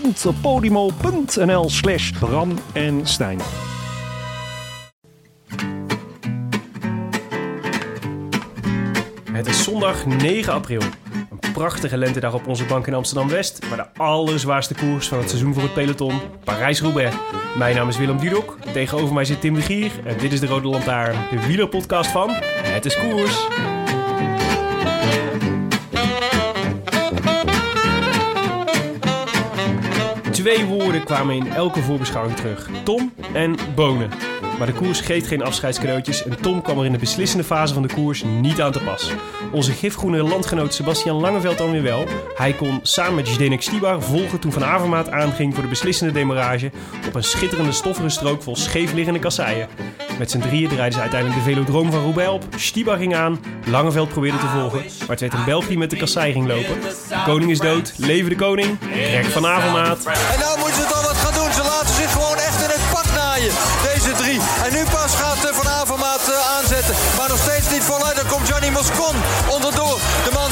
www.podimo.nl slash Bram en Stijn. Het is zondag 9 april. Een prachtige lentedag op onze bank in Amsterdam-West. Maar de allerzwaarste koers van het seizoen voor het peloton, Parijs-Roubaix. Mijn naam is Willem Dudok, tegenover mij zit Tim de Gier. En dit is de Rode Lantaarn, de wielerpodcast van Het is Koers. Twee woorden kwamen in elke voorbeschouwing terug. Tom en Bonen. Maar de koers geeft geen afscheidscadeautjes en Tom kwam er in de beslissende fase van de koers niet aan te pas. Onze gifgroene landgenoot Sebastian Langeveld dan weer wel. Hij kon samen met Zdenek Stibar volgen toen Van Avermaat aanging voor de beslissende demarrage op een schitterende stoffige strook vol scheefliggende kasseien. Met z'n drieën draaiden ze uiteindelijk de velodroom van Roubaix op. Stibar ging aan, Langeveld probeerde te volgen, maar het werd een Belg die met de kassei ging lopen. Koning is dood, leven de koning, Greg van Avermaat. En nou dan wat gaan En nu pas gaat Van Avermaat eh, aanzetten. Maar nog steeds niet voluit. Dan komt Johnny Moscon onderdoor. De man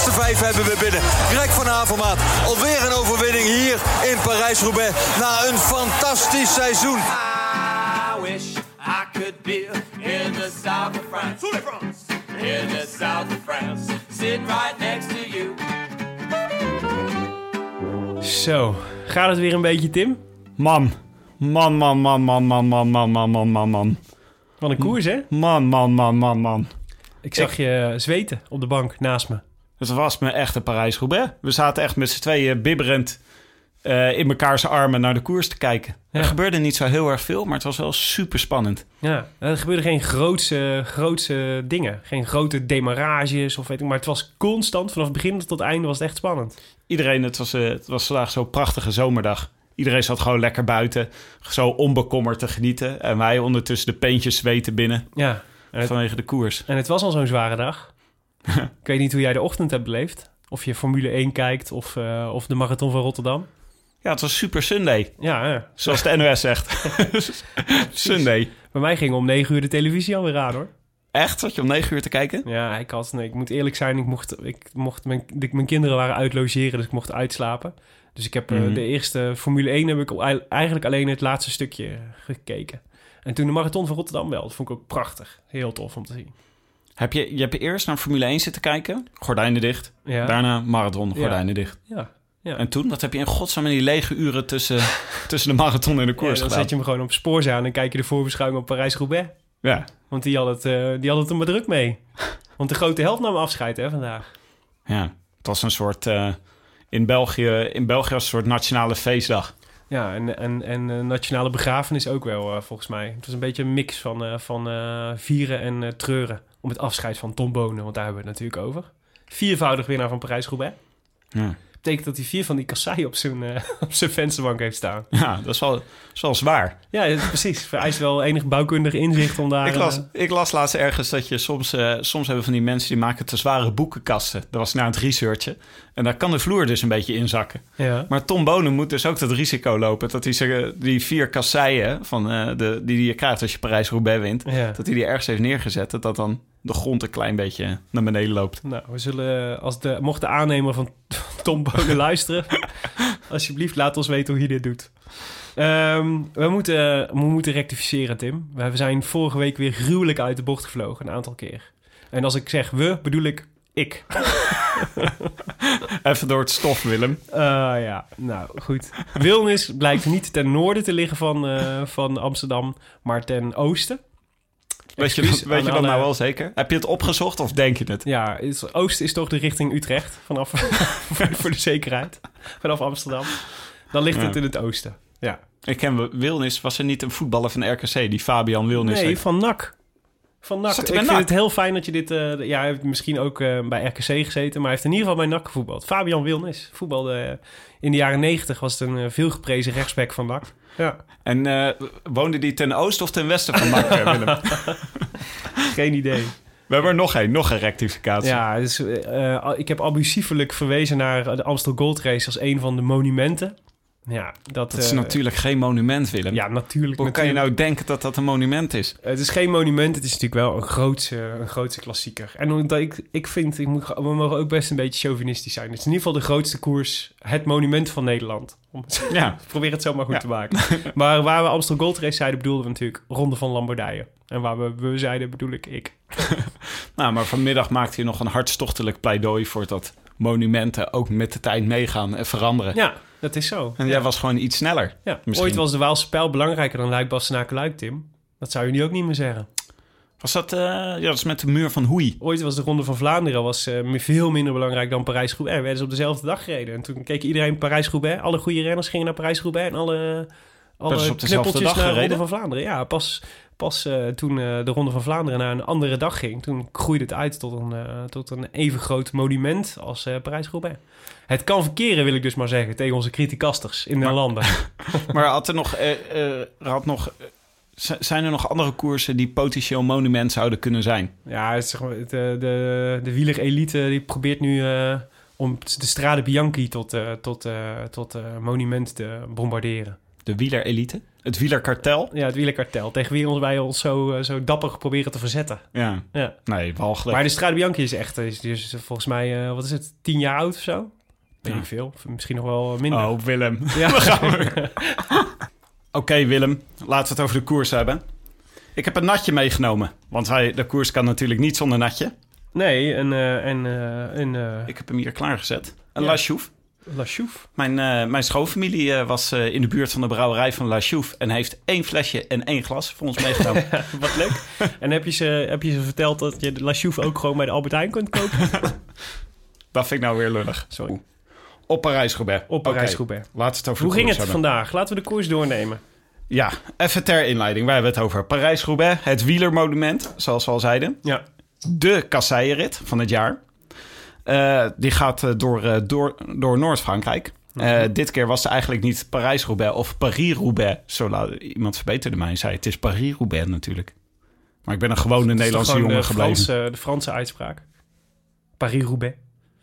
eerste vijf hebben we binnen. Greg van Avermaat, alweer een overwinning hier in Parijs-Roubaix na een fantastisch seizoen. I wish I could be in the south of France. In the south of France. Sitting right next to you. Zo, gaat het weer een beetje Tim? Man. Man, man, man, man, man, man, man, man, man, man, man. Van een koers hè? Man, man, man, man, man. Ik zag je zweten op de bank naast me. Het was me echt een Parijs-Roubaix. We zaten echt met z'n tweeën bibberend eh, in mekaars armen naar de koers te kijken. Ja. Er gebeurde niet zo heel erg veel, maar het was wel super spannend. Ja, er gebeurden geen grootse, grootse dingen. Geen grote demarages of weet ik maar. Het was constant, vanaf het begin tot het einde was het echt spannend. Iedereen, het was, eh, het was vandaag zo'n prachtige zomerdag. Iedereen zat gewoon lekker buiten, zo onbekommerd te genieten. En wij ondertussen de peentjes zweten binnen Ja, het, vanwege de koers. en het was al zo'n zware dag. ik weet niet hoe jij de ochtend hebt beleefd. Of je Formule 1 kijkt of, eh, of de Marathon van Rotterdam. Ja, het was super Sunday, Ja, ja. zoals de NOS zegt. Sunday. bij mij ging om 9 uur de televisie alweer aan hoor. Echt? Zat je om negen uur te kijken? Ja, ik, had, nee, ik moet eerlijk zijn, ik mocht, ik mocht mijn, mijn kinderen waren uit logeren, dus ik mocht uitslapen. Dus ik heb eh, Mhm. de eerste Formule 1 heb ik eigenlijk alleen het laatste stukje gekeken. En toen de Marathon van Rotterdam wel, dat vond ik ook prachtig. Heel tof om te zien. Heb je, je hebt eerst naar Formule 1 zitten kijken, gordijnen dicht. Ja, Daarna marathon, gordijnen dicht. ja. ja. En toen, wat heb je in godsnaam in die lege uren tussen, tussen de marathon en de Ja, koers dan gedaan? zet je hem gewoon op spoor aan en kijk je de voorbeschouwing op Parijs-Roubaix. Ja, Want die had, het, eh, die had het er maar druk mee. Want de grote held nam afscheid hè, vandaag. ja. Het was een soort, eh, in, België, in België was een soort nationale feestdag. Ja, en, en, en eh, nationale begrafenis ook wel, volgens mij. Het was een beetje een mix van, van vieren en treuren. Om het afscheid van Tom Bonen, want daar hebben we het natuurlijk over. Viervoudig winnaar van Parijs-Roubaix. Ja, Betekent dat hij vier van die kasseien op zijn, eh, op zijn vensterbank heeft staan. ja dat, is wel, dat is wel zwaar. Ja, precies. Vereist wel enig bouwkundig inzicht om daar... Ik las, eh, ik las laatst ergens dat je soms... eh, soms hebben van die mensen die maken te zware boekenkasten. Dat was na het researchen. En daar kan de vloer dus een beetje inzakken. ja. Maar Tom Bonen moet dus ook dat risico lopen... dat hij die vier kasseien van, de, die je krijgt als je Parijs-Roubaix wint... Ja. dat hij die ergens heeft neergezet... dat dat dan de grond een klein beetje naar beneden loopt. Nou, we zullen, als de, mocht de aannemer van Tom Bonen luisteren, alsjeblieft laat ons weten hoe je dit doet. Ehm, we, moeten, we moeten rectificeren, Tim. We zijn vorige week weer gruwelijk uit de bocht gevlogen, een aantal keer. En als ik zeg we, bedoel ik ik. Even door het stof, Willem. Uh, ja, nou goed. Wilnis blijkt niet ten noorden te liggen van, uh, van Amsterdam, maar ten oosten. Weet je, dat, weet aan je dat alle- nou wel zeker? Heb je het opgezocht of denk je het? Ja, het oosten is toch de richting Utrecht, vanaf, voor, voor de zekerheid, vanaf Amsterdam. Dan ligt Ja. het in het oosten. Ja. Ik ken Wilnis. Was er niet een voetballer van RKC, die Fabian Wilnis Nee, heet? van NAC. Van NAC. Ik vind NAC? het heel fijn dat je dit... eh, ja, hij heeft misschien ook eh, bij RKC gezeten... maar hij heeft in ieder geval bij NAC gevoetbald. Fabian Wilnis. Voetbalde eh, in de jaren negentig was het een veelgeprezen rechtsback van NAC. Ja, En woonde die ten oosten of ten westen van NAC, Willem? geen idee. We hebben er nog één, nog een rectificatie. Ja, dus, ik heb abusievelijk verwezen naar de Amstel Gold Race als een van de monumenten. Ja, dat, Dat is eh, natuurlijk geen monument, Willem. Ja, natuurlijk. Hoe kan je nou denken dat dat een monument is? Het is geen monument, het is natuurlijk wel een grootse, een grootse klassieker. En omdat ik, ik vind, ik moet, we mogen ook best een beetje chauvinistisch zijn. Het is in ieder geval de grootste koers, het monument van Nederland. Om het, Ja. probeer het zo maar goed Ja. te maken. Maar waar we Amstel Gold Race zeiden, bedoelden we natuurlijk Ronde van Lombardije. En waar we, we zeiden, bedoel ik ik. Nou, maar vanmiddag maakte hij nog een hartstochtelijk pleidooi voor dat monumenten ook met de tijd meegaan en veranderen. Ja, dat is zo. En jij was gewoon iets sneller. Ja. Misschien. Ooit was de Waalse pijl belangrijker dan Luik, Bastenaken, Luik, Tim. Dat zou je nu ook niet meer zeggen. Was dat, eh, ja, dat is met de muur van Hoei. Ooit was de Ronde van Vlaanderen was, eh, veel minder belangrijk dan Parijs-Roubaix. Werden ze op dezelfde dag gereden. En toen keek iedereen Parijs-Roubaix. Alle goede renners gingen naar Parijs-Roubaix. En alle, alle knuppeltjes dag naar de Ronde van Vlaanderen. Ja, pas, pas eh, toen de Ronde van Vlaanderen naar een andere dag ging... toen groeide het uit tot een, tot een even groot monument als Parijs-Roubaix. Het kan verkeren, wil ik dus maar zeggen, tegen onze criticasters in de Maar- landen. Maar had er nog, eh, eh, had nog, eh, zijn er nog andere koersen die potentieel monument zouden kunnen zijn? Ja, het is zeg maar, het, eh, de, de wielerelite die probeert nu om de Strade Bianchi tot, tot, tot monument te bombarderen. De wielerelite? Het wielerkartel? Ja, het wielerkartel. Tegen wie ons wij ons zo, zo dapper proberen te verzetten. Ja. Ja. Nee, walgelijk. Maar de Strade Bianchi is echt, is, is volgens mij, wat is het, tien jaar oud of zo? Weet ik veel. Misschien nog wel minder. Oh, Willem. Ja. We gaan weer. Oké, Willem. Laten we het over de koers hebben. Ik heb een natje meegenomen. Want hij, de koers kan natuurlijk niet zonder natje. Nee, en, eh, en, eh, en eh, Ik heb hem hier klaargezet. Een Ja. La Chouffe. Mijn, eh, mijn schoonfamilie eh, was eh, in de buurt van de brouwerij van La Chouffe... en heeft één flesje en één glas voor ons meegenomen. Wat leuk. en heb je, ze, heb je ze verteld dat je de La ook gewoon bij de Albert Heijn kunt kopen? Dat vind ik nou weer lullig. Sorry. Op Parijs-Roubaix. Op Parijs-Roubaix. We het over Hoe ging het hebben. vandaag? Laten we de koers doornemen. Ja, even ter inleiding. Wij hebben het over Parijs-Roubaix. Het wielermonument, zoals we al zeiden. Ja. De kasseierrit van het jaar. Eh, die gaat eh, door, eh, door, door Noord-Frankrijk. Eh, dit keer was het eigenlijk niet Parijs-Roubaix of Paris-Roubaix. Zo la- iemand verbeterde mij en zei: Het is Paris-Roubaix natuurlijk. Maar ik ben een gewone Nederlandse jongen de gebleven. Franse, de Franse uitspraak. Paris-Roubaix.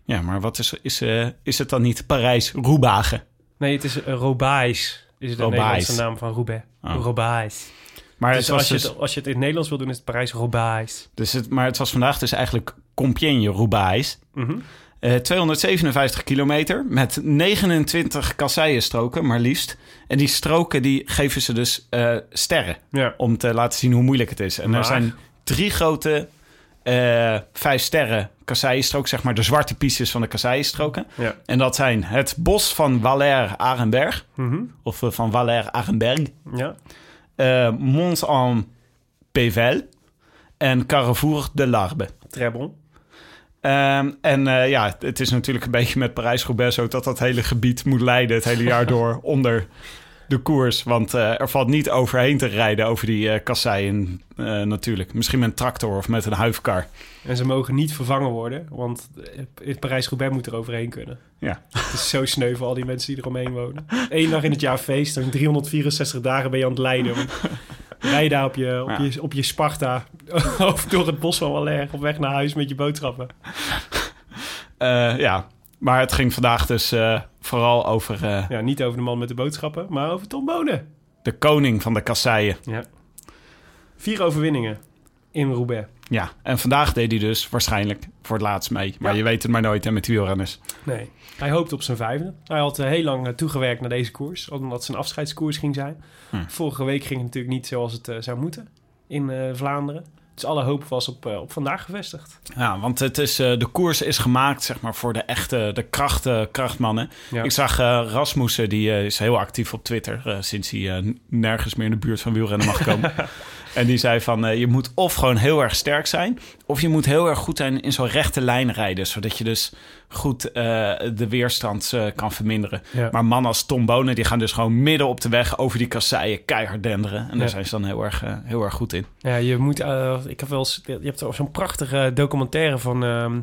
Ja, maar wat is, is, eh, is het dan niet Parijs-Roubaix? Nee, het is uh, Robais. Is de Robais. Nederlandse naam van Roubaix. Oh. Robais. Maar, Dus het was als, je dus, het, als je het in het Nederlands wil doen, is het Parijs-Robais. dus het, maar het was vandaag dus eigenlijk Compiègne-Roubaix. Mhm. Eh, 257 kilometer met 29 kasseienstroken, maar liefst. En die stroken die geven ze dus eh, sterren Ja. om te laten zien hoe moeilijk het is. En Maar- er zijn drie grote eh, vijf sterren kasseienstroken, zeg maar de zwarte pistes van de kasseienstroken. Ja. En dat zijn het bos van Valère-Arenberg, Mhm. of eh, van Valère-Arenberg, Ja. eh Mont en Pével en Carrefour de Larbe. Très bon. Ehm, en ja, het is natuurlijk een beetje met Parijs-Roubaix zo dat dat hele gebied moet leiden het hele jaar door onder de koers. Want eh, er valt niet overheen te rijden over die eh kasseien eh, natuurlijk. Misschien met een tractor of met een huifkar. En ze mogen niet vervangen worden, want in Parijs-Roubaix moet er overheen kunnen. Ja. Het is zo sneu voor al die mensen die eromheen wonen. Eén dag in het jaar feest en 364 dagen ben je aan het lijden. Rij daar op je, op, Ja. je, op je Sparta over door het bos van Valère op weg naar huis met je boodschappen. Ja, maar het ging vandaag dus eh, vooral over eh, Ja, niet over de man met de boodschappen, maar over Tom Bonen. de koning van de kasseien. Ja. Vier overwinningen in Roubaix. Ja, en vandaag deed hij dus waarschijnlijk voor het laatst mee. Maar Ja. je weet het maar nooit hè, met wielrenners. Nee. Hij hoopte op zijn vijfde. Hij had eh, heel lang toegewerkt naar deze koers, omdat het zijn afscheidskoers ging zijn. Hm. Vorige week ging het natuurlijk niet zoals het zou moeten in Vlaanderen. Dus alle hoop was op, eh, op vandaag gevestigd. Ja, want het is, eh, de koers is gemaakt zeg maar, voor de echte de krachten, krachtmannen. Ja. Ik zag eh, Rasmussen, die is heel actief op Twitter... sinds hij nergens meer in de buurt van wielrennen mag komen. en die zei van, eh, je moet of gewoon heel erg sterk zijn... of je moet heel erg goed zijn in zo'n rechte lijn rijden... zodat je dus goed eh, de weerstand eh, kan verminderen. Ja. Maar mannen als Tom Bonen, die gaan dus gewoon midden op de weg... over die kasseien keihard denderen. En daar Ja. zijn ze dan heel erg, heel erg goed in. Ja, je moet. ik heb wel eens. Je hebt zo'n prachtige documentaire van, ehm,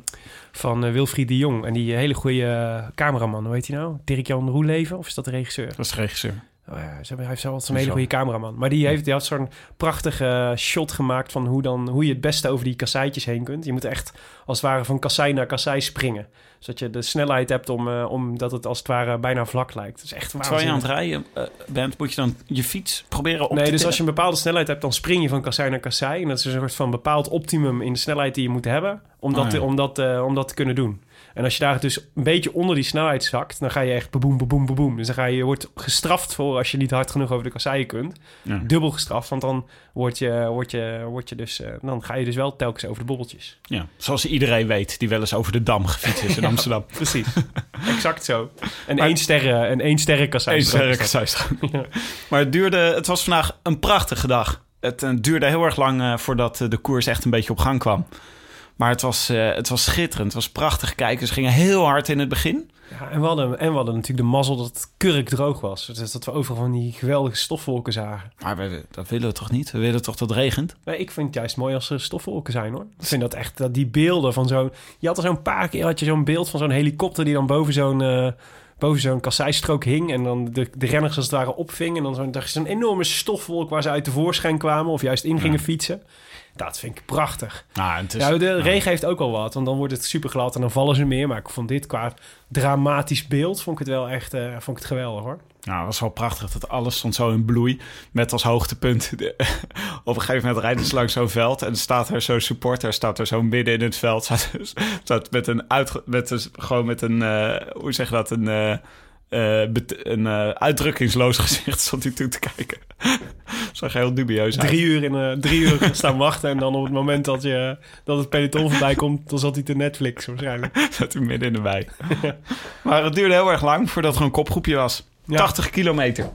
van Wilfried de Jong. En die hele goede cameraman. Hoe heet hij nou? Dirk-Jan Roeleven? Of is dat de regisseur? Dat is de regisseur. Oh ja, ze hebben- hij heeft zelf altijd zo'n hele goede cameraman. Maar die heeft, die had zo'n prachtige eh, shot gemaakt van hoe, dan, hoe je het beste over die kasseitjes heen kunt. Je moet echt als het ware van kassei naar kassei springen. Zodat je de snelheid hebt om, eh, om dat het als het ware bijna vlak lijkt. Dat is echt Terwijl je aan het rijden eh, bent, moet je dan je fiets proberen op Nee, te dus als je een bepaalde snelheid hebt, dan spring je van kassei naar kassei. En dat is een soort van bepaald optimum in de snelheid die je moet hebben om dat, Oh, ja. te, om dat, eh, om dat te kunnen doen. En als je daar dus een beetje onder die snelheid zakt, dan ga je echt boem, boem, boem, boem. Dus dan ga je, je wordt gestraft voor als je niet hard genoeg over de kasseien kunt. Ja. Dubbel gestraft, want dan word je, word je, word je dus, eh, dan ga je dus wel telkens over de bobbeltjes. Ja, zoals iedereen weet, die wel eens over de Dam gefietst is in Amsterdam. Precies, exact zo. En Maar- één sterren, een één sterren kassei. Eén zijstrook. Maar het duurde, het was vandaag een prachtige dag. Het eh, duurde heel erg lang eh, voordat de koers echt een beetje op gang kwam. Maar het was, eh, het was schitterend. Het was prachtig kijken. Ze gingen heel hard in het begin. Ja, en, we hadden, en we hadden natuurlijk de mazzel dat het kurk droog was. Dus dat we overal van die geweldige stofwolken zagen. Maar we, dat willen we toch niet? We willen toch dat het regent? Nee, ik vind het juist mooi als er stofwolken zijn hoor. Ik vind dat echt, dat die beelden van zo'n... Je had er zo'n paar keer had je zo'n beeld van zo'n helikopter die dan boven zo'n... eh, boven zo'n kasseistrook hing en dan de, de renners als het ware opving. En dan zo'n, zo'n enorme stofwolk waar ze uit tevoorschijn kwamen of juist in gingen fietsen. Dat vind ik prachtig. Nou, het is, Ja, de regen heeft ook al wat, want dan wordt het super glad en dan vallen ze meer. Maar ik vond dit qua dramatisch beeld, vond ik het wel echt eh, vond ik het geweldig hoor. Nou, het was wel prachtig dat alles stond zo in bloei. Met als hoogtepunt. de- op een gegeven moment rijden ze langs zo'n veld. En staat er zo'n supporter, staat er zo midden in het veld. Staat, staat met een uitge- met een, gewoon met een, eh, hoe zeg je dat? Een, eh, een eh, uitdrukkingsloos gezicht stond hij toe te kijken. Zag heel dubieus uit. Drie uur, in, eh, drie uur staan wachten en dan op het moment dat, je, dat het peloton voorbij komt, dan zat hij te Netflix waarschijnlijk. Zat hij midden in de wei. maar het duurde heel erg lang voordat er een kopgroepje was. Ja. 80 kilometer.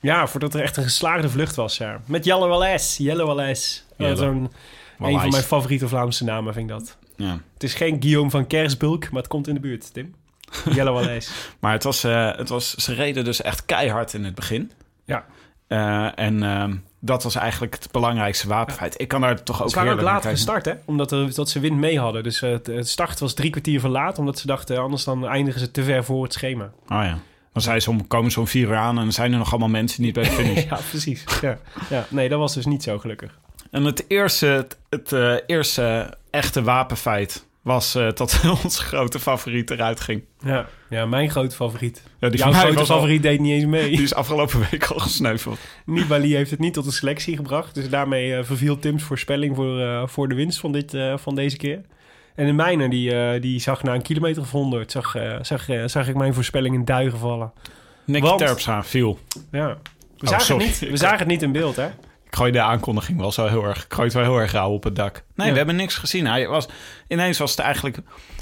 Ja, voordat er echt een geslaagde vlucht was, ja. Met Jelle Wales, Jelle zo'n, een van mijn favoriete Vlaamse namen vind ik dat. Ja. Het is geen Guillaume van Kersbulk, maar het komt in de buurt, Tim. Jelle Wales. Maar het was, eh, het was, ze reden dus echt keihard in het begin. Ja. Eh, en ehm, dat was eigenlijk het belangrijkste wapenfeit. Ik kan daar toch ook Ze waren ook laat gestart, hè? Omdat er, dat ze wind mee hadden. Dus eh, het, het start was drie kwartier verlaat, omdat ze dachten, anders dan eindigen ze te ver voor het schema. Oh ja. Dan zijn ze om, komen ze om vier uur aan en dan zijn er nog allemaal mensen niet bij de finish. Ja, precies. Ja. Ja, nee, dat was dus niet zo gelukkig. En het eerste, het, het, eh, eerste echte wapenfeit was eh, dat onze grote favoriet eruit ging. Ja, ja mijn grote favoriet. Ja, die Jouw grote al- favoriet deed niet eens mee. Die is afgelopen week al gesneuveld. Nibali heeft het niet tot de selectie gebracht. Dus daarmee eh, verviel Tim's voorspelling voor, eh, voor de winst van, dit, eh, van deze keer. En de mijne, die, eh, die zag na een kilometer of 100... Zag, eh, zag, zag ik mijn voorspelling in duigen vallen. Nick Want- Terpstra viel. Ja. We, Oh, zagen, sorry. het niet, we zagen het niet in beeld, hè? Gooi de aankondiging wel zo heel erg. Ik gooi het wel heel erg rauw op het dak. Nee, Ja. we hebben niks gezien. Hij was, ineens was het eigenlijk.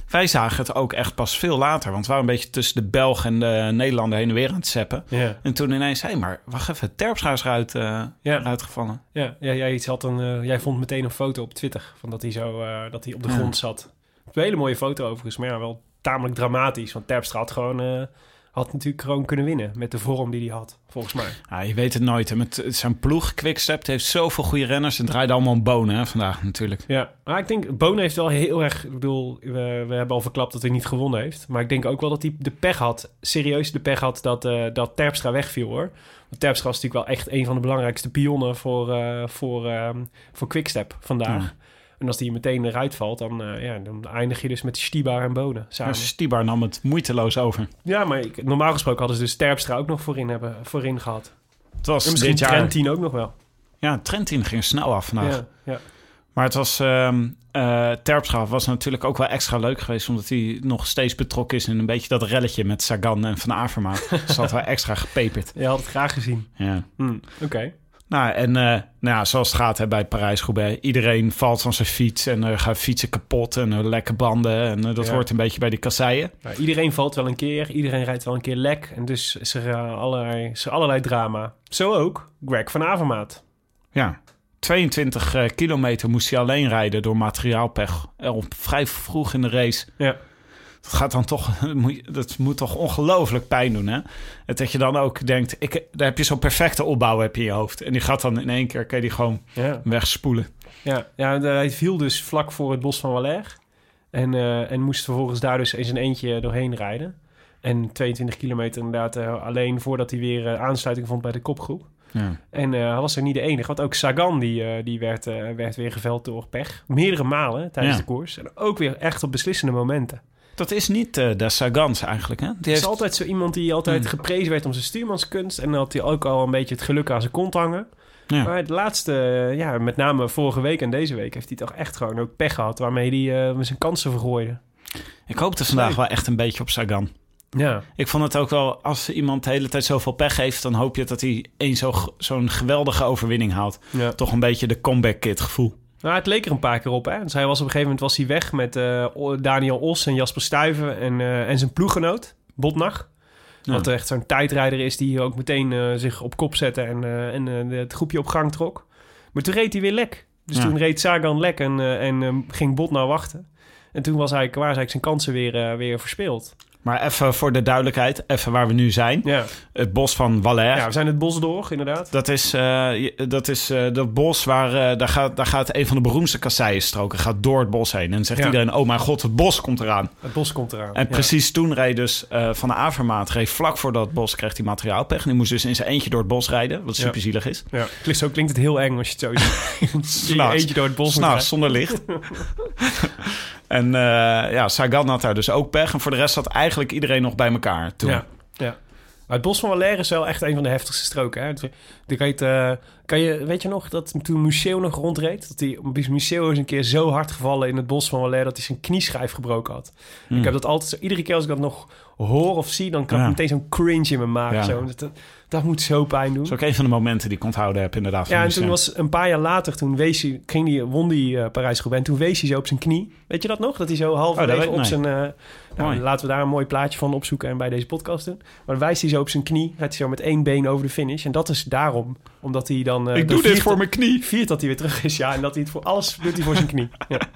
Wij zagen het ook echt pas veel later. Want we waren een beetje tussen de Belg en de Nederlander heen en weer aan het zeppen. Ja. En toen ineens, hé, hey, maar wacht even, Terpstra is eruit, eh, Ja. eruit gevallen. Ja, ja jij, iets had een, eh, jij vond meteen een foto op Twitter van dat hij zo eh, dat hij op de grond zat. Een hele mooie foto overigens, maar ja, wel tamelijk dramatisch. Want Terpstra had gewoon had natuurlijk gewoon kunnen winnen met de vorm die hij had, volgens mij. Ja, je weet het nooit. hè. Met zijn ploeg, Quickstep, heeft zoveel goede renners. Het draaide allemaal om bonen hè, vandaag natuurlijk. Ja, maar ik denk, Bonen heeft wel heel erg... Ik bedoel, we, we hebben al verklapt dat hij niet gewonnen heeft. Maar ik denk ook wel dat hij de pech had, serieus de pech had, dat, eh, dat Terpstra wegviel, hoor. Want Terpstra was natuurlijk wel echt een van de belangrijkste pionnen voor, eh, voor, ehm, voor Quickstep vandaag. Ja. En als die meteen eruit valt, dan, eh, ja, dan eindig je dus met Stibar en Bonen samen. Stibar nam het moeiteloos over. Ja, maar ik- normaal gesproken hadden ze dus Terpstra ook nog voorin, hebben, voorin gehad. Het was En misschien dit jaar... Trentin ook nog wel. Ja, Trentin ging snel af vandaag. Ja, ja. Maar het was... eh, Terpstra was natuurlijk ook wel extra leuk geweest... omdat hij nog steeds betrokken is in een beetje dat relletje met Sagan en Van Avermaat. dus dat wel extra gepeperd. Je had het graag gezien. Ja. Hm, Oké. Nou, en eh, nou ja, zoals het gaat hè, bij Parijs-Roubaix... iedereen valt van zijn fiets en er gaan fietsen kapot... en lekke banden en eh, dat Ja. hoort een beetje bij die kasseien. Nou, iedereen valt wel een keer, iedereen rijdt wel een keer lek. En dus is er, eh, allerlei, is er allerlei drama. Zo ook Greg van Avermaat. Ja, 22 eh, kilometer moest hij alleen rijden door materiaalpech. Eh, op vrij vroeg in de race. Ja. Dat gaat dan toch, dat moet toch ongelooflijk pijn doen, hè? En dat je dan ook denkt, ik, daar heb je zo'n perfecte opbouw heb je in je hoofd. En die gaat dan in één keer, kan je die gewoon Ja, wegspoelen. ja, ja hij viel dus vlak voor het bos van Valère. En, eh, en moest vervolgens daar dus in zijn eentje doorheen rijden. En 22 kilometer inderdaad eh, alleen voordat hij weer eh, aansluiting vond bij de kopgroep. Ja. En hij was er niet de enige. Want ook Sagan die, die werd, werd weer geveld door pech. Meerdere malen tijdens Ja. de koers. En ook weer echt op beslissende momenten. Dat is niet eh de Sagans eigenlijk, hè? Die Het heeft, is altijd zo iemand die altijd Hmm. geprezen werd om zijn stuurmanskunst. En had hij ook al een beetje het geluk aan zijn kont hangen. Ja. Maar het laatste, eh, ja, met name vorige week en deze week... heeft hij toch echt gewoon ook pech gehad... waarmee hij eh, zijn kansen vergooide. Ik hoopte vandaag wel echt een beetje op Sagan. Ja, Ik vond het ook wel, als iemand de hele tijd zoveel pech heeft... dan hoop je dat hij één zo, zo'n geweldige overwinning haalt. ja. Toch een beetje de comeback kid gevoel. Nou, het leek er een paar keer op. Hè? Dus hij was op een gegeven moment was hij weg met eh, Daniel Os en Jasper Stuyven en, eh, en zijn ploeggenoot, Botnag. Ja. Wat echt zo'n tijdrijder is die ook meteen eh, zich op kop zette en, en het groepje op gang trok. Maar toen reed hij weer lek. Dus Ja. toen reed Sagan lek en, en ging Botnar wachten. En toen was eigenlijk, waren eigenlijk zijn kansen weer, weer verspeeld. Maar even voor de duidelijkheid, even waar we nu zijn. Ja. Het bos van Valère. ja, we zijn het bos door, inderdaad. Dat is, je- dat, is eh, dat bos waar, eh, daar, gaat, daar gaat een van de beroemdste kasseienstroken gaat door het bos heen. En dan zegt Ja. iedereen, oh mijn god, het bos komt eraan. Het bos komt eraan. En Ja. precies toen reed dus Van de Avermaat, reed vlak voor dat bos, kreeg hij materiaalpech. En die moest dus in zijn eentje door het bos rijden, wat Ja. super zielig is. Ja. Klinkt- Zo klinkt het heel eng als je het zo ziet. In je S'nachts. eentje door het bos S'nachts, zonder licht. en eh, ja, Sagan had daar dus ook pech. En voor de rest zat eigenlijk iedereen nog bij elkaar toen. Ja, ja. Maar het Bos van Valère is wel echt een van de heftigste stroken. Hè? Je, het, eh, kan je, weet je nog dat toen Museo nog rondreed? Dat hij, Museo is een keer zo hard gevallen in het Bos van Valère... dat hij zijn knieschijf gebroken had. Hmm. Ik heb dat altijd... zo- Iedere keer als ik dat nog hoor of zie... dan krijg ik meteen zo'n cringe in mijn maag. Ja. Zo. Dat, dat, moet zo pijn doen. Dat is ook een van de momenten die ik onthouden heb inderdaad. Ja, en die toen was een paar jaar later, toen wees hij, ging die, won die eh parijs en toen wees hij zo op zijn knie. Weet je dat nog? Dat hij zo halverwege Oh, op nee. zijn... eh, nou, laten we daar een mooi plaatje van opzoeken en bij deze podcast doen. Maar dan wijst hij zo op zijn knie, gaat hij zo met één been over de finish. En dat is daarom, omdat hij dan... eh, ik doe dit voor dat- mijn knie. Viert dat hij weer terug is, ja. En dat hij het voor alles doet hij voor zijn knie. Ja.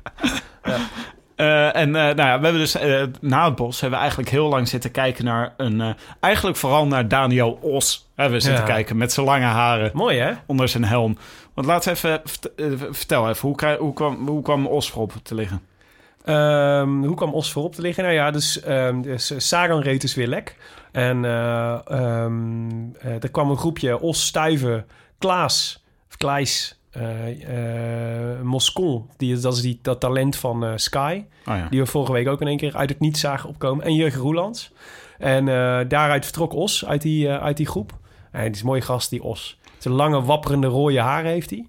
Eh, en eh, nou ja, we hebben dus na het bos hebben we eigenlijk heel lang zitten kijken naar een... eigenlijk vooral naar Daniel Os. Hebben we zitten Ja. kijken met zijn lange haren Mooi, hè? onder zijn helm. Want laat even... vert- vertel even, hoe, kwam, hoe kwam Os voorop te liggen? Ehm, hoe kwam Os voorop te liggen? Nou ja, dus, ehm dus eh, Sagan reed dus weer lek. En eh, ehm, eh, er kwam een groepje Os, Stuiven, Klaas, of Klaes, eh, eh, Moscon. Die, dat is die, dat talent van eh, Sky. Oh ja. Die we vorige week ook in één keer uit het niets zagen opkomen. En Jurgen Roelands. En daaruit vertrok Os uit die, uit die groep. En het is een mooie gast, die Os. Zijn lange, wapperende rode haren heeft hij.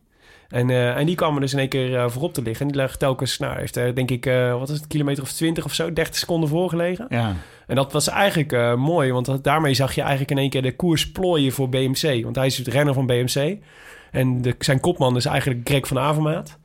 En, en die kwam er dus in één keer voorop te liggen. En die lag telkens, nou, heeft er denk ik, wat is het, kilometer of 20 of zo, 30 seconden voorgelegen. Ja. En dat was eigenlijk eh, mooi, want daarmee zag je eigenlijk in één keer de koers plooien voor BMC. Want hij is het renner van BMC. En de, zijn kopman is eigenlijk Greg van Avermaat.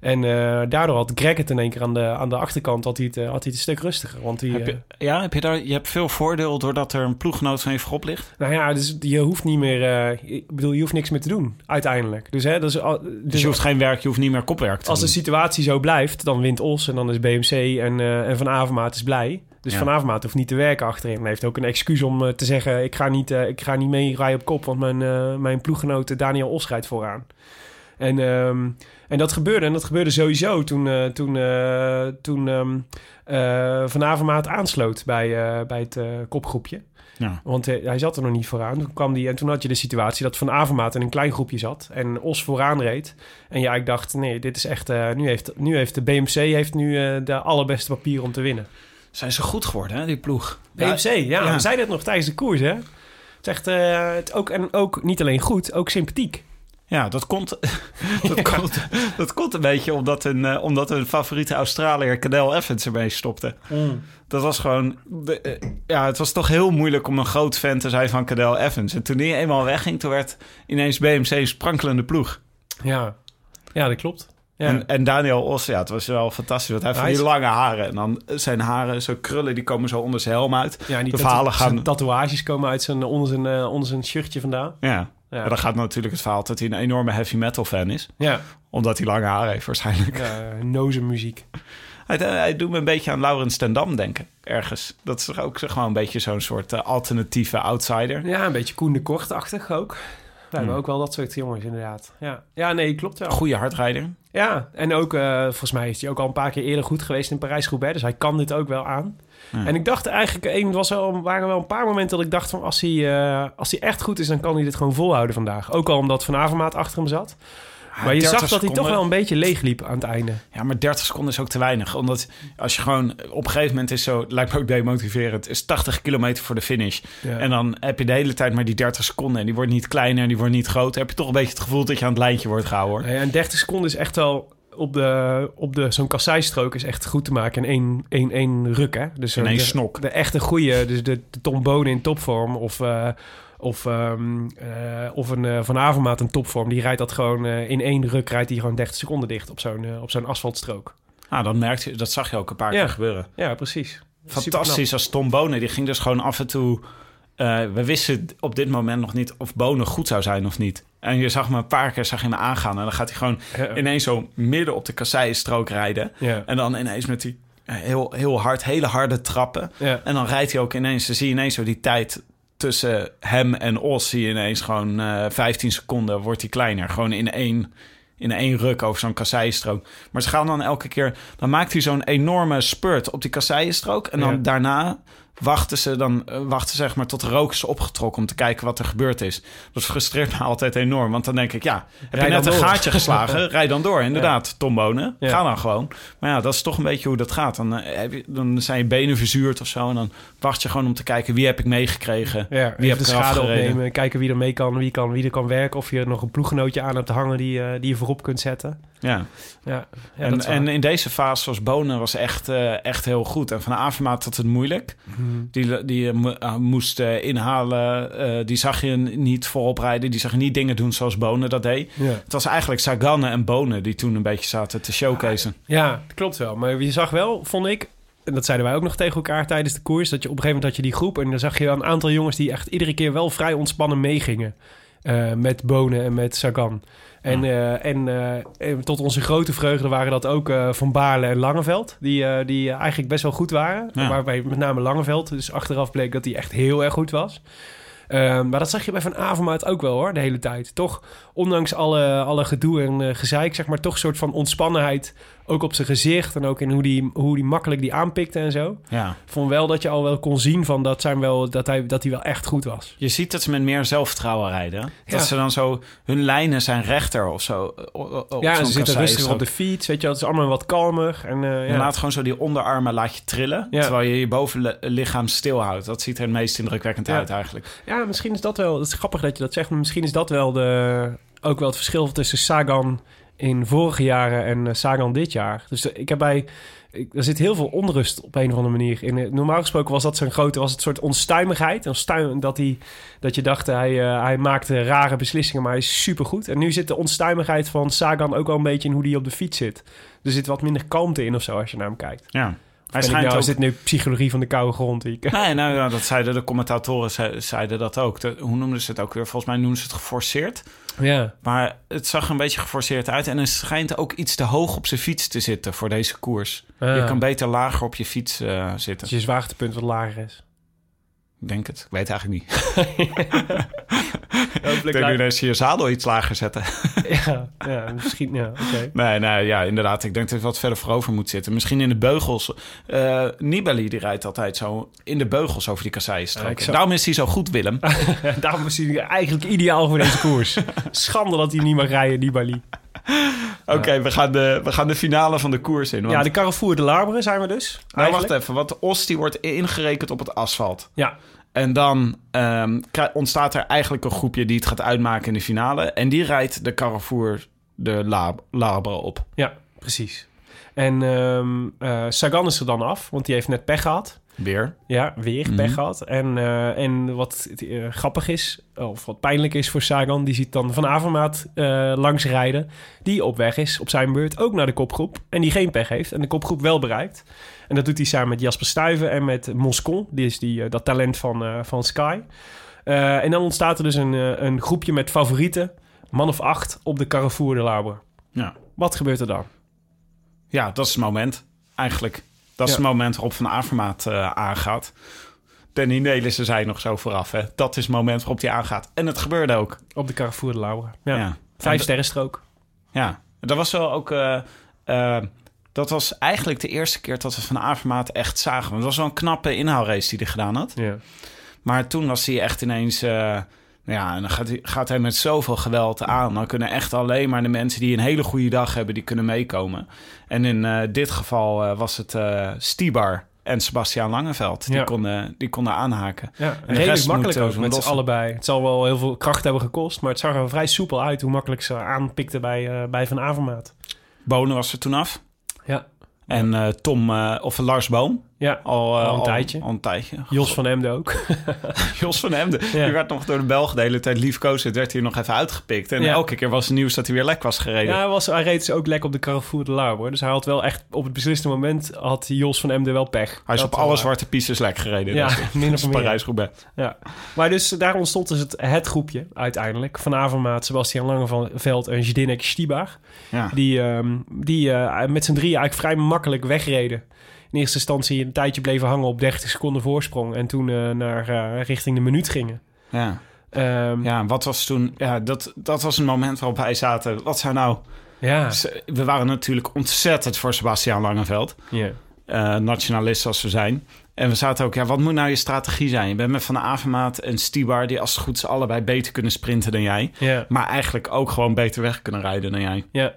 En eh, daardoor had Greg het in één keer aan de, aan de achterkant had hij het, eh, had hij het een stuk rustiger. Want die, Heb je, ja, heb je daar... Je hebt veel voordeel doordat er een ploeggenoot van je voorop ligt. nou ja, dus je hoeft niet meer, ik bedoel, je hoeft niks meer te doen, uiteindelijk. Dus, hè, dus, Dus dus je hoeft geen werk, je hoeft niet meer kopwerk te als de situatie zo blijft, dan wint Os en dan is BMC en, en Van Avermaat is blij. Dus Ja. Van Avermaat hoeft niet te werken achterin. Hij heeft ook een excuus om eh, te zeggen, ik ga niet, eh, ik ga niet mee rijden op kop, want mijn, eh, mijn ploeggenoot Daniel Os rijdt vooraan. En, ehm, en dat gebeurde, en dat gebeurde sowieso toen, eh, toen, toen ehm, eh, Van Avermaat aansloot bij, bij het kopgroepje. Ja. Want hij zat er nog niet vooraan. Toen kwam die, en toen had je de situatie dat Van Avermaat in een klein groepje zat en Os vooraan reed. En ja, ik dacht, nee, dit is echt. nu, heeft, nu heeft de BMC heeft nu de allerbeste papier om te winnen. Zijn ze goed geworden, hè, die ploeg? BMC, ja, ja. we zeiden het nog tijdens de koers, hè? Het is echt, eh, het ook, en ook niet alleen goed, ook sympathiek. Ja, dat komt, dat, komt, dat komt een beetje omdat een, eh, omdat een favoriete Australiër, Cadel Evans, ermee stopte. Dat was gewoon... de- eh, ja, het was toch heel moeilijk om een groot fan te zijn van Cadel Evans. En toen die eenmaal wegging, toen werd ineens BMC een sprankelende ploeg. Ja, ja dat klopt. Ja. En, en Daniel Os, ja, het was wel fantastisch. Want hij heeft is- die lange haren. En dan zijn haren, zo krullen, die komen zo onder zijn helm uit. ja, en die de verhalen gaan... zijn tatoeages komen uit zijn, onder, zijn, eh, onder zijn shirtje vandaan. Ja. Ja. En dan gaat natuurlijk het verhaal dat hij een enorme heavy metal fan is. Ja, Omdat hij lange haren heeft waarschijnlijk. ja muziek. Hij, hij doet me een beetje aan Laurens ten Dam denken, ergens. Dat is toch ook zo gewoon een beetje zo'n soort eh, alternatieve outsider. Ja, een beetje Koen de Kortachtig ook. We hebben Hmm. ook wel dat soort jongens inderdaad. Ja, ja nee, klopt wel. Goede hardrijder. Ja, en ook, eh, volgens mij is hij ook al een paar keer eerder goed geweest in Parijs-Roubaix. Dus hij kan dit ook wel aan. Ja. En ik dacht eigenlijk, er was wel, waren wel een paar momenten dat ik dacht van... Als hij, eh, als hij echt goed is, dan kan hij dit gewoon volhouden vandaag. Ook al omdat Van Avermaat achter hem zat. Maar je 30 zag dat hij toch wel een beetje leeg liep aan het einde. Ja, maar 30 seconden is ook te weinig. Omdat als je gewoon op een gegeven moment is zo, lijkt me ook demotiverend, is 80 kilometer voor de finish. Ja. En dan heb je de hele tijd maar die 30 seconden. En die wordt niet kleiner en die wordt niet groter. Heb je toch een beetje het gevoel dat je aan het lijntje wordt gehouden hoor. Ja, en 30 seconden is echt wel op de, op de zo'n kasseistrook is echt goed te maken in één, één, één ruk. Hè? Dus In één de, snok. De echte goede, dus de, de Tom Bonen in topvorm of, eh, of, ehm, eh, of een eh, Van Avermaat in topvorm. Die rijdt dat gewoon eh, in één ruk, rijdt hij gewoon 30 seconden dicht op zo'n op zo'n asfaltstrook. Nou, dan merkte je, dat zag je ook een paar Ja. keer gebeuren. Ja, precies. Fantastisch als Tom Bonen. Die ging dus gewoon af en toe... we wisten op dit moment nog niet of Bonen goed zou zijn of niet. En je zag me een paar keer zag je me aangaan. En dan gaat hij gewoon Ja. ineens zo midden op de kasseienstrook rijden. Ja. En dan ineens met die heel, heel hard, hele harde trappen. Ja. En dan rijdt hij ook ineens... Dan zie je ineens zo die tijd tussen hem en Os... zie je ineens gewoon eh 15 seconden wordt hij kleiner. Gewoon in één, in één ruk over zo'n kasseienstrook. Maar ze gaan dan elke keer... Dan maakt hij zo'n enorme spurt op die kasseienstrook. En dan Ja. daarna wachten ze dan eh, wachten zeg maar tot de rook is opgetrokken om te kijken wat er gebeurd is. Dat frustreert me altijd enorm, want dan denk ik ja, heb Rij je net een door. gaatje geslagen, rij dan door. Inderdaad, Tom Bonen, Ja. ga dan gewoon. Maar ja, dat is toch een beetje hoe dat gaat. Dan, eh, heb je, dan zijn je benen verzuurd of zo en dan wacht je gewoon om te kijken wie heb ik meegekregen. Ja, Wie heb de schade opnemen. Kijken wie er mee kan, wie, kan, wie er kan werken. Of je nog een ploeggenootje aan hebt hangen die, eh, die je voorop kunt zetten. Ja. Ja, ja en, en in deze fase was Bonen was echt, eh, echt heel goed. En van Avermaat had het moeilijk. Mhm. Die, die eh, moest inhalen. die zag je niet voorop rijden. Die zag je niet dingen doen zoals Bonen dat deed. ja. Het was eigenlijk Sagan en Bonen die toen een beetje zaten te showcasen. Ja, dat klopt wel. Maar je zag wel, vond ik, en dat zeiden wij ook nog tegen elkaar tijdens de koers, dat je op een gegeven moment had je die groep en dan zag je een aantal jongens die echt iedere keer wel vrij ontspannen meegingen. met Bonen en met Sagan. En, eh, en, eh, en tot onze grote vreugde waren dat ook eh, Van Baarle en Langeveld. Die, die eigenlijk best wel goed waren. Ja. Waarbij met name Langeveld. Dus achteraf bleek dat hij echt heel erg goed was. Eh, maar dat zag je bij Van Avermaat ook wel hoor, de hele tijd. Toch, ondanks alle, alle gedoe en eh, gezeik, zeg maar, toch een soort van ontspannenheid. Ook op zijn gezicht en ook in hoe die, hoe die makkelijk die aanpikte en zo. Ja. Vond wel dat je al wel kon zien van dat, zijn wel, dat, hij, dat hij wel echt goed was. Je ziet dat ze met meer zelfvertrouwen rijden. Dat Ja. ze dan zo... Hun lijnen zijn rechter of zo. eh, op ja, ze zitten rustiger kasseienstrook. op de fiets, weet je, het is allemaal wat kalmer. En, eh, ja. laat gewoon zo die onderarmen laat je trillen. Ja. Terwijl je je bovenlichaam stilhoudt. Dat ziet er het meest indrukwekkend uit eigenlijk. Ja, misschien is dat wel. Het is grappig dat je dat zegt. Maar misschien is dat wel de, ook wel het verschil tussen Sagan in vorige jaren en eh, Sagan dit jaar. Dus eh, ik heb bij. er zit heel veel onrust op een of andere manier. In, normaal gesproken was dat zijn grote, was het soort onstuimigheid. Onstuim, dat, hij, dat je dacht, hij, eh, hij maakte rare beslissingen, maar hij is supergoed. En nu zit de onstuimigheid van Sagan ook wel een beetje in hoe hij op de fiets zit. Er zit wat minder kalmte in of zo als je naar hem kijkt. Ja. Hij schijnt nou, ook... Is dit nu psychologie van de koude grond? Ik, Nee, nou, dat zeiden de commentatoren ze- zeiden dat ook. De- hoe noemden ze het ook weer? Volgens mij noemden ze het geforceerd. ja. Maar het zag een beetje geforceerd uit. En er schijnt ook iets te hoog op zijn fiets te zitten voor deze koers. Je Ah. kan beter lager op je fiets eh, zitten. Dat je zwaartepunt wat lager is. Denk het. Ik weet het eigenlijk niet. Ik denk nu dat ze je zadel iets lager zetten. Ja, ja misschien, ja. Nee, nee, ja, inderdaad. Ik denk dat het wat verder voorover moet zitten. Misschien in de beugels. Eh Nibali, die rijdt altijd zo in de beugels over die Ja, ik zou- Daarom is hij zo goed, Willem. Daarom is hij eigenlijk ideaal voor deze koers. Schande dat hij niet mag rijden, Nibali. Oké, we, gaan de, we gaan de finale van de koers in. Want, Ja, de Carrefour de Larbre zijn we dus. nou, wacht even. Want Os die wordt ingerekend op het asfalt. Ja, En dan ehm, ontstaat er eigenlijk een groepje die het gaat uitmaken in de finale. En die rijdt de Carrefour de La- Labre op. Ja, precies. En ehm, eh, Sagan is er dan af, want die heeft net pech gehad. Weer. Ja, weer Mhm. pech gehad. En, eh, en wat eh, grappig is, of wat pijnlijk is voor Sagan... die ziet dan Van Avermaat eh langs rijden... die op weg is, op zijn beurt, ook naar de kopgroep... en die geen pech heeft en de kopgroep wel bereikt. En dat doet hij samen met Jasper Stuyven en met Moscon. Die is die, dat talent van, van Sky. En dan ontstaat er dus een, een groepje met favorieten... man of acht op de Carrefour de Lauber. Ja. Wat gebeurt er dan? ja, dat is het moment eigenlijk. Dat is het moment waarop Van Avermaat eh, aangaat. Danny Nelissen zei nog zo vooraf. Hè. Dat is het moment waarop hij aangaat. En het gebeurde ook. Op de Carrefour de Lauber. Ja. Ja. Vijf En- sterren strook. Ja, dat was wel ook. eh, eh, dat was eigenlijk de eerste keer dat we Van Avermaat echt zagen. Want Het was wel een knappe inhaalrace die hij gedaan had. Ja. Maar toen was hij echt ineens. Ja, en dan gaat hij, gaat hij met zoveel geweld aan. Dan kunnen echt alleen maar de mensen die een hele goede dag hebben, die kunnen meekomen. En in eh, dit geval eh, was het eh Stibar en Sebastian Langeveld. Die, Ja. konden, die konden aanhaken. Ja, de redelijk makkelijk ook met z'n allebei. Het zal wel heel veel kracht hebben gekost, maar het zag er vrij soepel uit hoe makkelijk ze aanpikten bij, bij Van Avermaat. Bonen was er toen af. Ja. En Tom, of Lars Boom. Ja, Al, eh, Al een tijdje. Al een tijdje. Jos van Emden ook. Jos van Hemden. Ja. Die werd nog door de Belgen de hele tijd liefkozen. Het werd hier nog even uitgepikt. En Ja. elke keer was het nieuws dat hij weer lek was gereden. Ja, hij, was, hij reed dus ook lekker op de Carrefour de Lauber. Dus hij had wel echt op het beslissende moment had Jos van Emden wel pech. hij is Dat op alle wel, zwarte pistes lek gereden. Ja, Dus, of meer. Parijs-Roubaix. Ja. Maar dus daar ontstond dus het, het groepje uiteindelijk. Van Avermaat, Sebastian Langeveld en Zdenek Stibar. Ja. Die, ehm, die eh, met z'n drieën eigenlijk vrij makkelijk wegreden. In eerste instantie een tijdje bleven hangen op 30 seconden voorsprong. En toen eh, naar eh, richting de minuut gingen. Ja. Ehm, ja, wat was toen... Ja, dat, dat was een moment waarop wij zaten. Wat zou nou... ja. We waren natuurlijk ontzettend voor Sebastian Langeveld. Ja. eh, nationalist als we zijn. En we zaten ook, ja, wat moet nou je strategie zijn? Je bent met Van Avermaat en Stibar... die als het goed is allebei beter kunnen sprinten dan jij. Maar eigenlijk ook gewoon beter weg kunnen rijden dan jij. ja.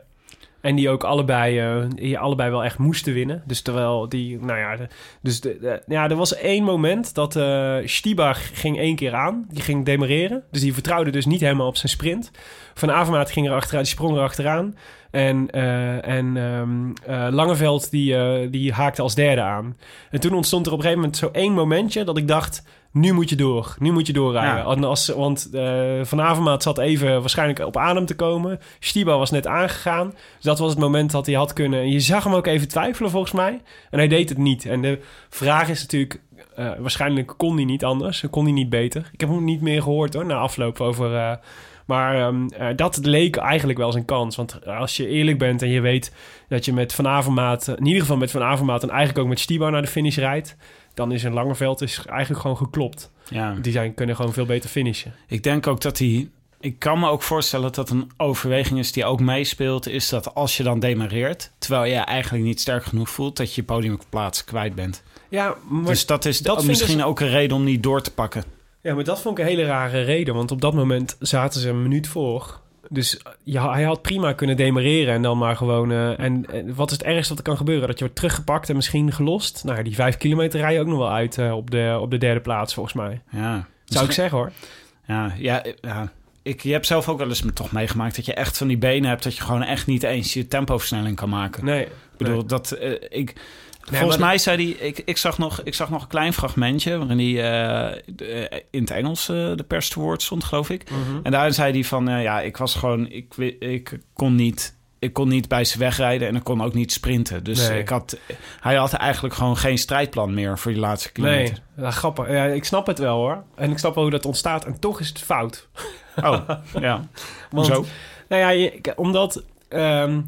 En die ook allebei, eh, die allebei wel echt moesten winnen. Dus terwijl die, nou ja, dus de, ja, er was één moment dat eh Stibar ging één keer aan. Die ging demareren. Dus die vertrouwde dus niet helemaal op zijn sprint. Van Avermaat ging er achteraan, die sprong er achteraan. En, eh, en ehm, eh, Langeveld die, die haakte als derde aan. En toen ontstond er op een gegeven moment zo één momentje dat ik dacht... Nu moet je door. Nu moet je doorrijden. Ja. Als, want eh, Van Avermaat zat even waarschijnlijk op adem te komen. Stiba was net aangegaan. Dus dat was het moment dat hij had kunnen... en Je zag hem ook even twijfelen volgens mij. En hij deed het niet. En de vraag is natuurlijk... eh, waarschijnlijk kon hij niet anders. Kon hij niet beter. Ik heb hem niet meer gehoord hoor, na afloop over... eh, maar ehm, eh, dat leek eigenlijk wel zijn kans. Want als je eerlijk bent en je weet dat je met Van Avermaat... in ieder geval met Van Avermaat en eigenlijk ook met Stiba naar de finish rijdt... dan is een Langeveld is eigenlijk gewoon geklopt. Ja. Die zijn, kunnen gewoon veel beter finishen. Ik denk ook dat hij... Ik kan me ook voorstellen dat een overweging is die ook meespeelt... is dat als je dan demareert... terwijl je eigenlijk niet sterk genoeg voelt... dat je podiumplaats kwijt bent. Ja, maar, dus dat is dat misschien ook een reden om niet door te pakken. ja, maar dat vond ik een hele rare reden. Want op dat moment zaten ze een minuut voor. Dus ja, hij had prima kunnen demareren en dan maar gewoon... eh, en, en wat is het ergste wat er kan gebeuren? Dat je wordt teruggepakt en misschien gelost. Nou, die vijf kilometer rij je ook nog wel uit eh, op, de, op de derde plaats, volgens mij. Ja. Zou ik zeggen, hoor. Ja, ja, ja. Ik, je hebt zelf ook wel eens toch meegemaakt... dat je echt van die benen hebt... dat je gewoon echt niet eens je tempoversnelling kan maken. Nee. Ik bedoel, dat... eh, ik, Nee, volgens mij zei hij... Ik, ik, zag nog, ik zag nog een klein fragmentje... waarin hij eh, de- in het Engels eh, de pers te woord stond, geloof ik. Mhm. En daarin zei hij van... eh, ja, ik was gewoon... Ik, ik kon niet... Ik kon niet bij ze wegrijden en ik kon ook niet sprinten. Dus Nee. ik had, hij had eigenlijk gewoon geen strijdplan meer voor die laatste kilometer. Nee, ja, grappig. Ja, ik snap het wel, hoor. En ik snap wel hoe dat ontstaat. En toch is het fout. Oh, ja. Want, Hoezo? Nou ja, je- omdat... ehm,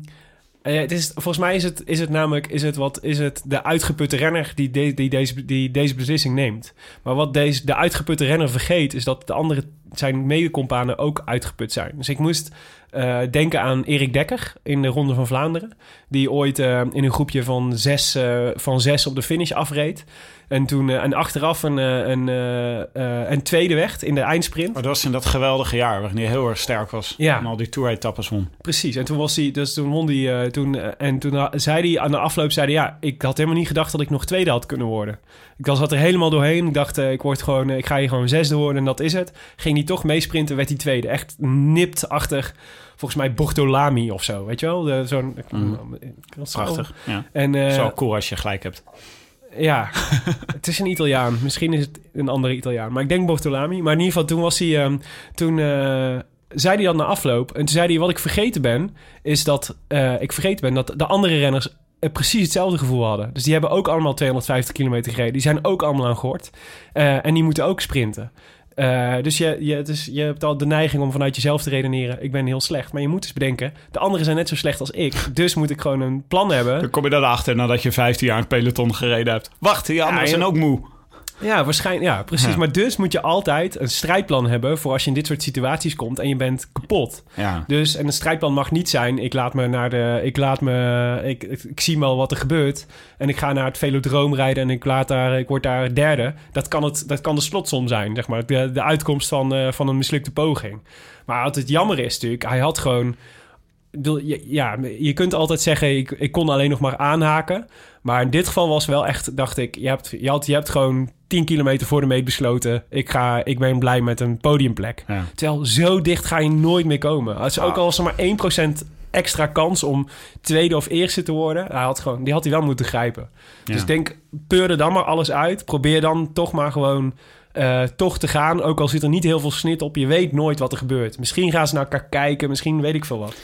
eh, het is, volgens mij is het, is het namelijk is het wat, is het de uitgeputte renner die, die, deze, die deze beslissing neemt. Maar wat deze, de uitgeputte renner vergeet, is dat de andere, zijn medecompanen ook uitgeput zijn. Dus ik moest eh, denken aan Erik Dekker in de Ronde van Vlaanderen. Die ooit eh, in een groepje van zes, van zes op de finish afreed. En, toen, eh, en achteraf een, eh, een, eh, een tweede werd in de eindsprint. Maar dat was in dat geweldige jaar waarin hij heel erg sterk was. Ja. En al die tour-etappes won. Precies. En toen was hij, dus toen won hij, toen, en toen zei hij aan de afloop, zei hij, ja, ik had helemaal niet gedacht dat ik nog tweede had kunnen worden. Ik was zat er helemaal doorheen. Ik dacht, ik word gewoon, ik ga hier gewoon zesde worden en dat is het. Ging hij toch meesprinten, werd hij tweede. Echt nipt achter, volgens mij Bortolami of zo, weet je wel? Zo'n, dat is wel- Prachtig. Ja. En Zo cool als je gelijk hebt. Ja, het is een Italiaan. Misschien is het een andere Italiaan. Maar ik denk Bortolami. Maar in ieder geval, toen was hij... ehm, toen eh, zei hij dat na afloop. En toen zei hij, wat ik vergeten ben... is dat eh, ik vergeten ben dat de andere renners... eh, precies hetzelfde gevoel hadden. Dus die hebben ook allemaal 250 kilometer gereden. Die zijn ook allemaal aan. Eh, en die moeten ook sprinten. Eh, dus je, je, dus je hebt al de neiging om vanuit jezelf te redeneren... ik ben heel slecht. Maar je moet eens bedenken... de anderen zijn net zo slecht als ik. Dus moet ik gewoon een plan hebben... Dan kom je dan achter nadat je 15 jaar een peloton gereden hebt. Wacht, die anderen Ja, zijn ook moe. Ja, waarschijnlijk. Ja, precies. Ja. Maar dus moet je altijd een strijdplan hebben voor als je in dit soort situaties komt en je bent kapot. Ja. Dus en een strijdplan mag niet zijn: ik laat me naar de, ik laat me, ik, ik, ik zie wel wat er gebeurt en ik ga naar het velodroom rijden en ik laat daar, ik word daar derde. Dat kan het, dat kan de slotsom zijn, zeg maar, de, de uitkomst van, eh, van een mislukte poging. Maar wat het jammer is natuurlijk, hij had gewoon. Ja, je kunt altijd zeggen, ik, ik kon alleen nog maar aanhaken. Maar in dit geval was wel echt, dacht ik, je hebt, je had, je hebt gewoon 10 kilometer voor de meet besloten. Ik, ga, ik ben blij met een podiumplek. Ja. Terwijl zo dicht ga je nooit meer komen. Is ook al was er maar 1% extra kans om tweede of eerste te worden. Hij had gewoon, die had hij wel moeten grijpen. Ja. Dus ik denk, peur er dan maar alles uit. Probeer dan toch maar gewoon eh, toch te gaan. Ook al zit er niet heel veel snit op. Je weet nooit wat er gebeurt. Misschien gaan ze naar elkaar kijken. Misschien weet ik veel wat.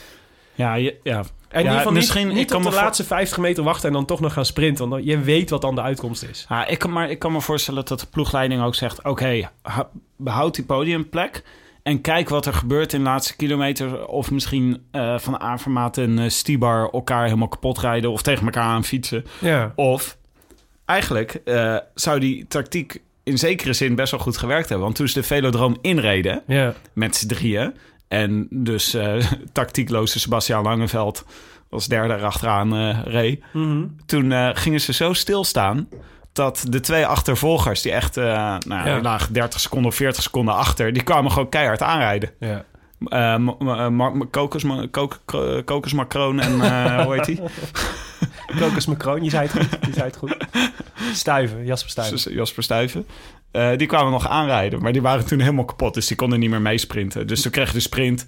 Ja, je- ja. En Ja, geval misschien- niet, ik kan de voor- laatste 50 meter wachten... en dan toch nog gaan sprinten. Want je weet wat dan de uitkomst is. Ja, ik kan, maar ik kan me voorstellen dat de ploegleiding ook zegt... oké, behoud die podiumplek... en kijk wat er gebeurt in de laatste kilometer... of misschien eh, Van Avermaat en Stibar elkaar helemaal kapot rijden... of tegen elkaar aan fietsen. Ja. Of eigenlijk eh, zou die tactiek in zekere zin best wel goed gewerkt hebben. Want toen ze de velodroom inreden Ja. met z'n drieën... en dus eh tactiekloze Sebastian Langeveld als derde erachteraan eh reed... Mhm. toen eh, gingen ze zo stilstaan dat de twee achtervolgers, die echt, nou, Ja. die lagen 30 seconden of 40 seconden achter, die kwamen gewoon keihard aanrijden. Ja. Kokosmacroon en hoe heet die? Crocus Macron, je zei het goed. Je zei het goed. Stuiven, Jasper Stuiven. Jasper Stuyven. Eh, die kwamen nog aanrijden, maar die waren toen helemaal kapot, dus die konden niet meer meesprinten. Dus toen kreeg je de sprint.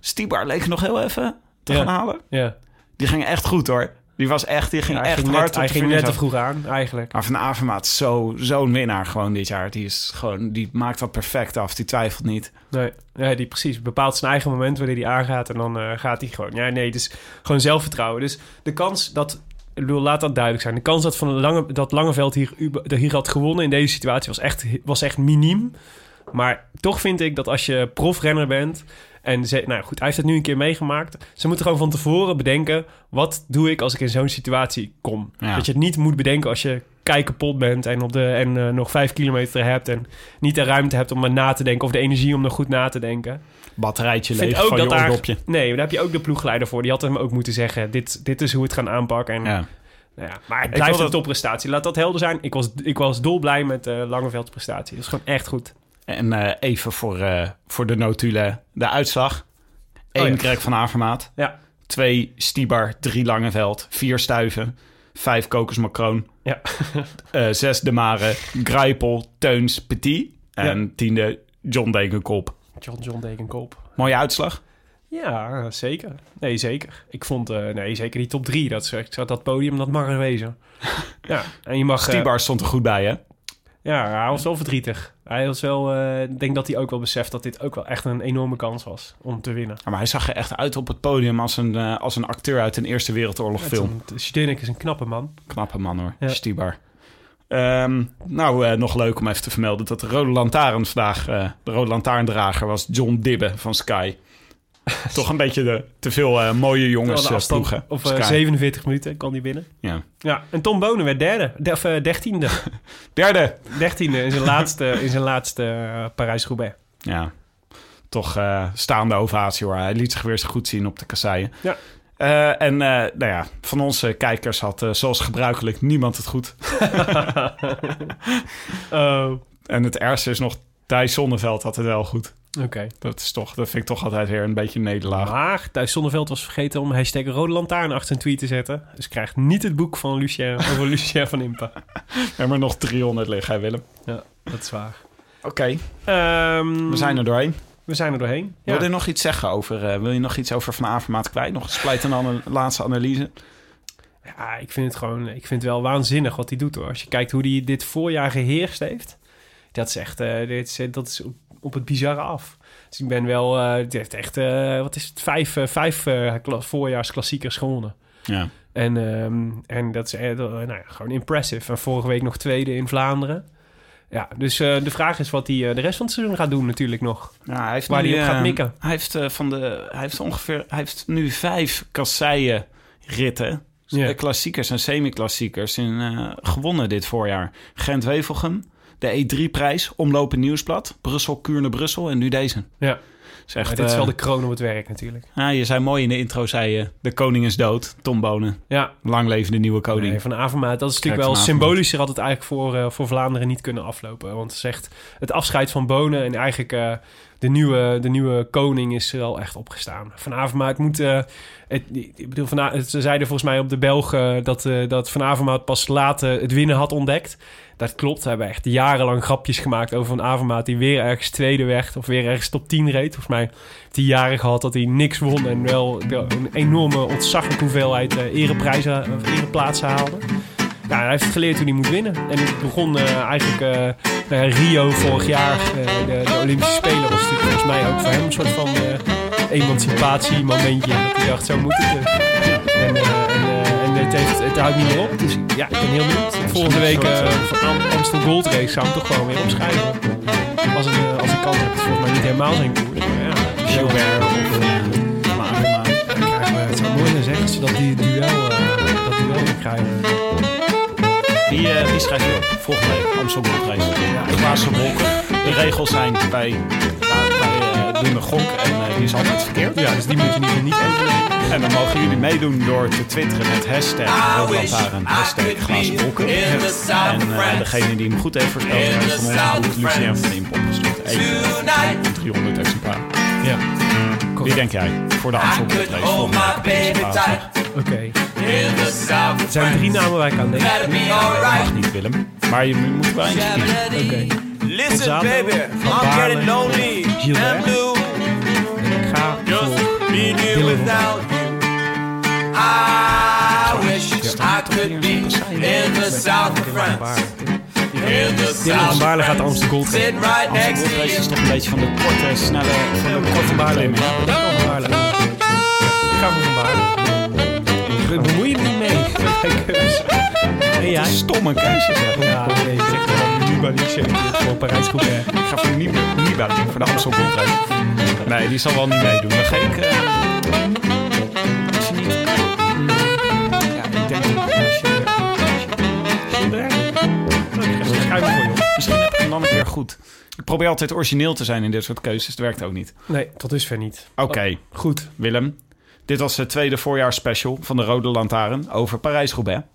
Stibar leek nog heel even te Ja. gaan halen. Ja. Die ging echt goed hoor. Die was echt, die ging Ja, echt ging hard net, hij ging net te vroeg aan, eigenlijk. Maar Van Avermaat is zo, zo'n winnaar gewoon dit jaar. Die, is gewoon, die maakt dat perfect af. Die twijfelt niet. Nee, ja, die precies bepaalt zijn eigen moment wanneer hij aangaat. En dan eh, gaat hij gewoon. Ja, nee, dus gewoon zelfvertrouwen. Dus de kans dat. Ik bedoel, laat dat duidelijk zijn. De kans dat, van Lange, dat Langeveld hier, hier had gewonnen in deze situatie was echt, was echt miniem. Maar toch vind ik dat als je profrenner bent. En ze, nou goed, hij heeft het nu een keer meegemaakt. Ze moeten gewoon van tevoren bedenken: wat doe ik als ik in zo'n situatie kom? Ja. Dat je het niet moet bedenken als je kei kapot bent en, op de, en eh, nog vijf kilometer hebt. En niet de ruimte hebt om maar na te denken of de energie om nog goed na te denken. Batterijtje leeg van dat je daar. oordopje. Nee, daar heb je ook de ploegleider voor. Die had hem ook moeten zeggen: dit, dit is hoe we het gaan aanpakken. En, Ja. nou ja, maar het blijft een topprestatie. Laat dat helder zijn. Ik was, ik was dolblij met uh, Langeveld's prestatie. Dat is gewoon echt goed. En eh, even voor, eh, voor de notulen de uitslag. 1 Oh ja. Greg van Avermaat. Ja. 2 Stibar. 3 Langeveld. 4 Stuiven. 5 Kokosmacroon. Ja. Eh 6 De Mare. Grijpel. Teuns. Petit. En tiende John Dekenkop. John John Degenkoop. Mooie uitslag. Ja, zeker. Nee, zeker. Ik vond, eh, nee, zeker die top drie. Dat, is echt- dat podium, dat mag er wezen. ja, en je mag... eh, Stibar stond er goed bij, hè? ja, hij was wel verdrietig. Hij was wel, eh, ik denk dat hij ook wel beseft dat dit ook wel echt een enorme kans was om te winnen. Ja, maar hij zag er echt uit op het podium als een, eh, als een acteur uit een Eerste Wereldoorlog film. Zdenek is een knappe man. Knappe man hoor, Ja. Stibar. Ehm, nou, eh, nog leuk om even te vermelden dat de Rode Lantaarn vandaag... eh, de Rode Lantaarndrager was John Dibbe van Sky. Toch een beetje de, te veel eh, mooie jongens afstand, ploegen. of eh, Sky. 47 minuten kan hij binnen. Ja. Ja, en Tom Bonen werd derde. De, of dertiende. Derde. dertiende in zijn laatste, in zijn laatste Parijs-Roubaix. Ja, toch staande ovatie hoor. Hij liet zich weer eens goed zien op de kasseien. Ja. Eh, en eh, nou ja, van onze kijkers had eh, zoals gebruikelijk niemand het goed. Oh, En het ergste is nog, Thijs Zonneveld had het wel goed. oké. Dat, is toch, dat vind ik toch altijd weer een beetje een nederlaag. Maar Thijs Zonneveld was vergeten om hashtag Rode Lantaarn achter zijn tweet te zetten. Dus krijgt niet het boek van Lucien, over Lucien van Impa. Er nog 300 liggen, hè, Willem. Ja, dat is waar. Oké, Ehm, we zijn er doorheen. We zijn er doorheen. Ja. Wil je nog iets zeggen over... eh, wil je nog iets over Van Avermaat kwijt? Nog een splijtende laatste analyse? Ja, ik vind het gewoon, ik vind het wel waanzinnig wat hij doet hoor. Als je kijkt hoe hij dit voorjaar geheerst heeft, dat is echt, eh, dit is, dat is op, op het bizarre af. Dus ik ben wel, eh het heeft echt, eh, wat is het, vijf, eh, vijf eh, kla- voorjaarsklassiekers gewonnen. Ja. En, ehm, en dat is eh, nou ja, gewoon impressive. En vorige week nog tweede in Vlaanderen. Ja, dus eh, de vraag is wat hij eh, de rest van het seizoen gaat doen natuurlijk nog. Ja, hij heeft Waar nu, hij op gaat eh, mikken. Hij heeft, eh, van de, hij heeft ongeveer... Hij heeft nu vijf kasseien ritten. Klassiekers en semi-klassiekers in, gewonnen dit voorjaar. Gent-Wevelgem, de E3-prijs, Omlopen Nieuwsblad, Brussel, Kuurne, Brussel en nu deze. Ja, Is echt, maar dit is eh, wel de kroon op het werk natuurlijk. ja, je zei mooi in de intro, zei je, de koning is dood. Tom Bonen, Ja, lang leven de nieuwe koning. Nee, van Avermaat. Dat is natuurlijk wel symbolischer had het eigenlijk voor, eh, voor Vlaanderen niet kunnen aflopen. Want het zegt het afscheid van Bonen en eigenlijk eh, de, nieuwe, de nieuwe koning is er echt opgestaan. Van Avermaat moet... eh, ik bedoel, van, A- ze zeiden volgens mij op de Belgen dat, eh, dat Van Avermaat pas later het winnen had ontdekt. Dat klopt. We hebben echt jarenlang grapjes gemaakt over Van Avermaat die weer ergens tweede werd of weer ergens top 10 reed. Volgens mij hij jaren gehad dat hij niks won en wel, een enorme ontzaglijke hoeveelheid eh, ereprijzen ereplaatsen haalde. Ja, hij heeft geleerd hoe hij moet winnen. En het begon eh, eigenlijk nou ja, Rio vorig jaar, eh, de, de Olympische Spelen, was natuurlijk volgens mij ook voor hem een soort van emancipatiemomentje. Dat hij dacht, zo moet het. En, en, en het, heeft, het houdt niet meer op. Dus ja, ik ben heel benieuwd. Volgende week van Am- Amstel Gold Race zou ik hem toch gewoon weer opschrijven. Als ik, eh, als ik kans heb, is het volgens mij niet helemaal zijn koers. Maar ja, Gilbert of Avermaat. dan krijgen we, het zou mooi zijn als ze dat die duel, dat duel weer krijgen. Eh, wie schrijf je op? Volgende week, Amstel Gold Race. De glazen wolken. De regels zijn bij, ja, wij eh, gok en eh, die is altijd verkeerd. Ja, dus die moet je niet, niet. En dan mogen jullie meedoen door te twitteren met hashtag Roodlantaarn, hashtag glazen wolken. En degene die hem goed heeft voorspeld, krijgt van ons een boek Lucien van Imp opgestuurd. Eén 300 exemplaren. Ja, Wie denk jij voor de Amstel Gold Race oké. Er zijn drie namen waar ik aan denk. Mag niet, Willem. Maar je moet wel eentje kiezen. Oké. Listen, baby, I'm getting lonely Gilbert. Ik ga voor you. I wish I could be in the south of France. Dylan Baarle gaat. Amstel Gold right next Gold is toch een beetje van de korte, snelle, van de korte Baarle. Ik ga voor Baarle. Ik ga voor Van Baarle. Ik bemoei je niet mee. En jij? Stomme keuze zeg. Ja, nee, ik zeg gewoon Nibali, voor Parijs-Roubaix. Ik ga voor Nibali voor de Amstel Gold Race. Nee, die zal wel niet meedoen. Dan ga ik... goed. Ik probeer altijd origineel te zijn in dit soort keuzes. Dat werkt ook niet. Nee, tot dusver niet. Oké, Goed. Willem. Dit was de tweede voorjaarsspecial van de Rode Lantaarn over Parijs-Roubaix.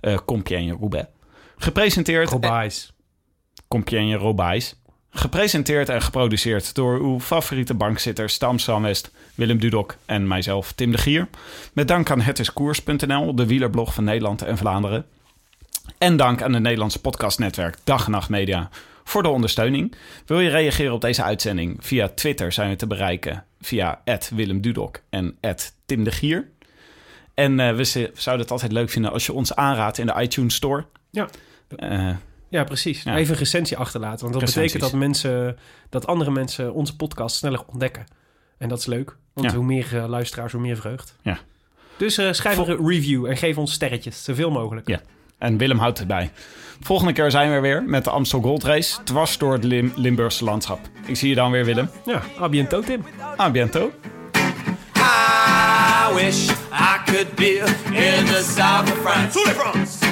Eh Compiègne-Roubaix. Gepresenteerd... Robais. Compiègne Robijs. Gepresenteerd en geproduceerd door uw favoriete bankzitter Stam West, Willem Dudok en mijzelf, Tim de Gier. Met dank aan hetiskoers.nl, de wielerblog van Nederland en Vlaanderen. En dank aan het Nederlandse podcastnetwerk Dag en Nacht Media voor de ondersteuning. Wil je reageren op deze uitzending? Via Twitter zijn we te bereiken via Willem Dudok en Tim de Gier. En eh, we zouden het altijd leuk vinden als je ons aanraadt in de iTunes Store. Ja. Eh, Ja, precies. Ja. Even een recensie achterlaten. Want dat Recensies. betekent dat, mensen, dat andere mensen onze podcast sneller ontdekken. En dat is leuk. Want Ja. hoe meer eh, luisteraars, hoe meer vreugd. Ja. Dus schrijf Vol- een review en geef ons sterretjes. Zoveel mogelijk. Ja. En Willem houdt het bij. Volgende keer zijn we weer met de Amstel Gold Race. Dwars door het Lim- Limburgse landschap. Ik zie je dan weer, Willem. Ja, à bientôt, Tim. A biento. I wish I could be in the south of France.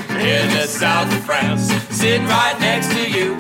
In the south of France, sitting right next to you.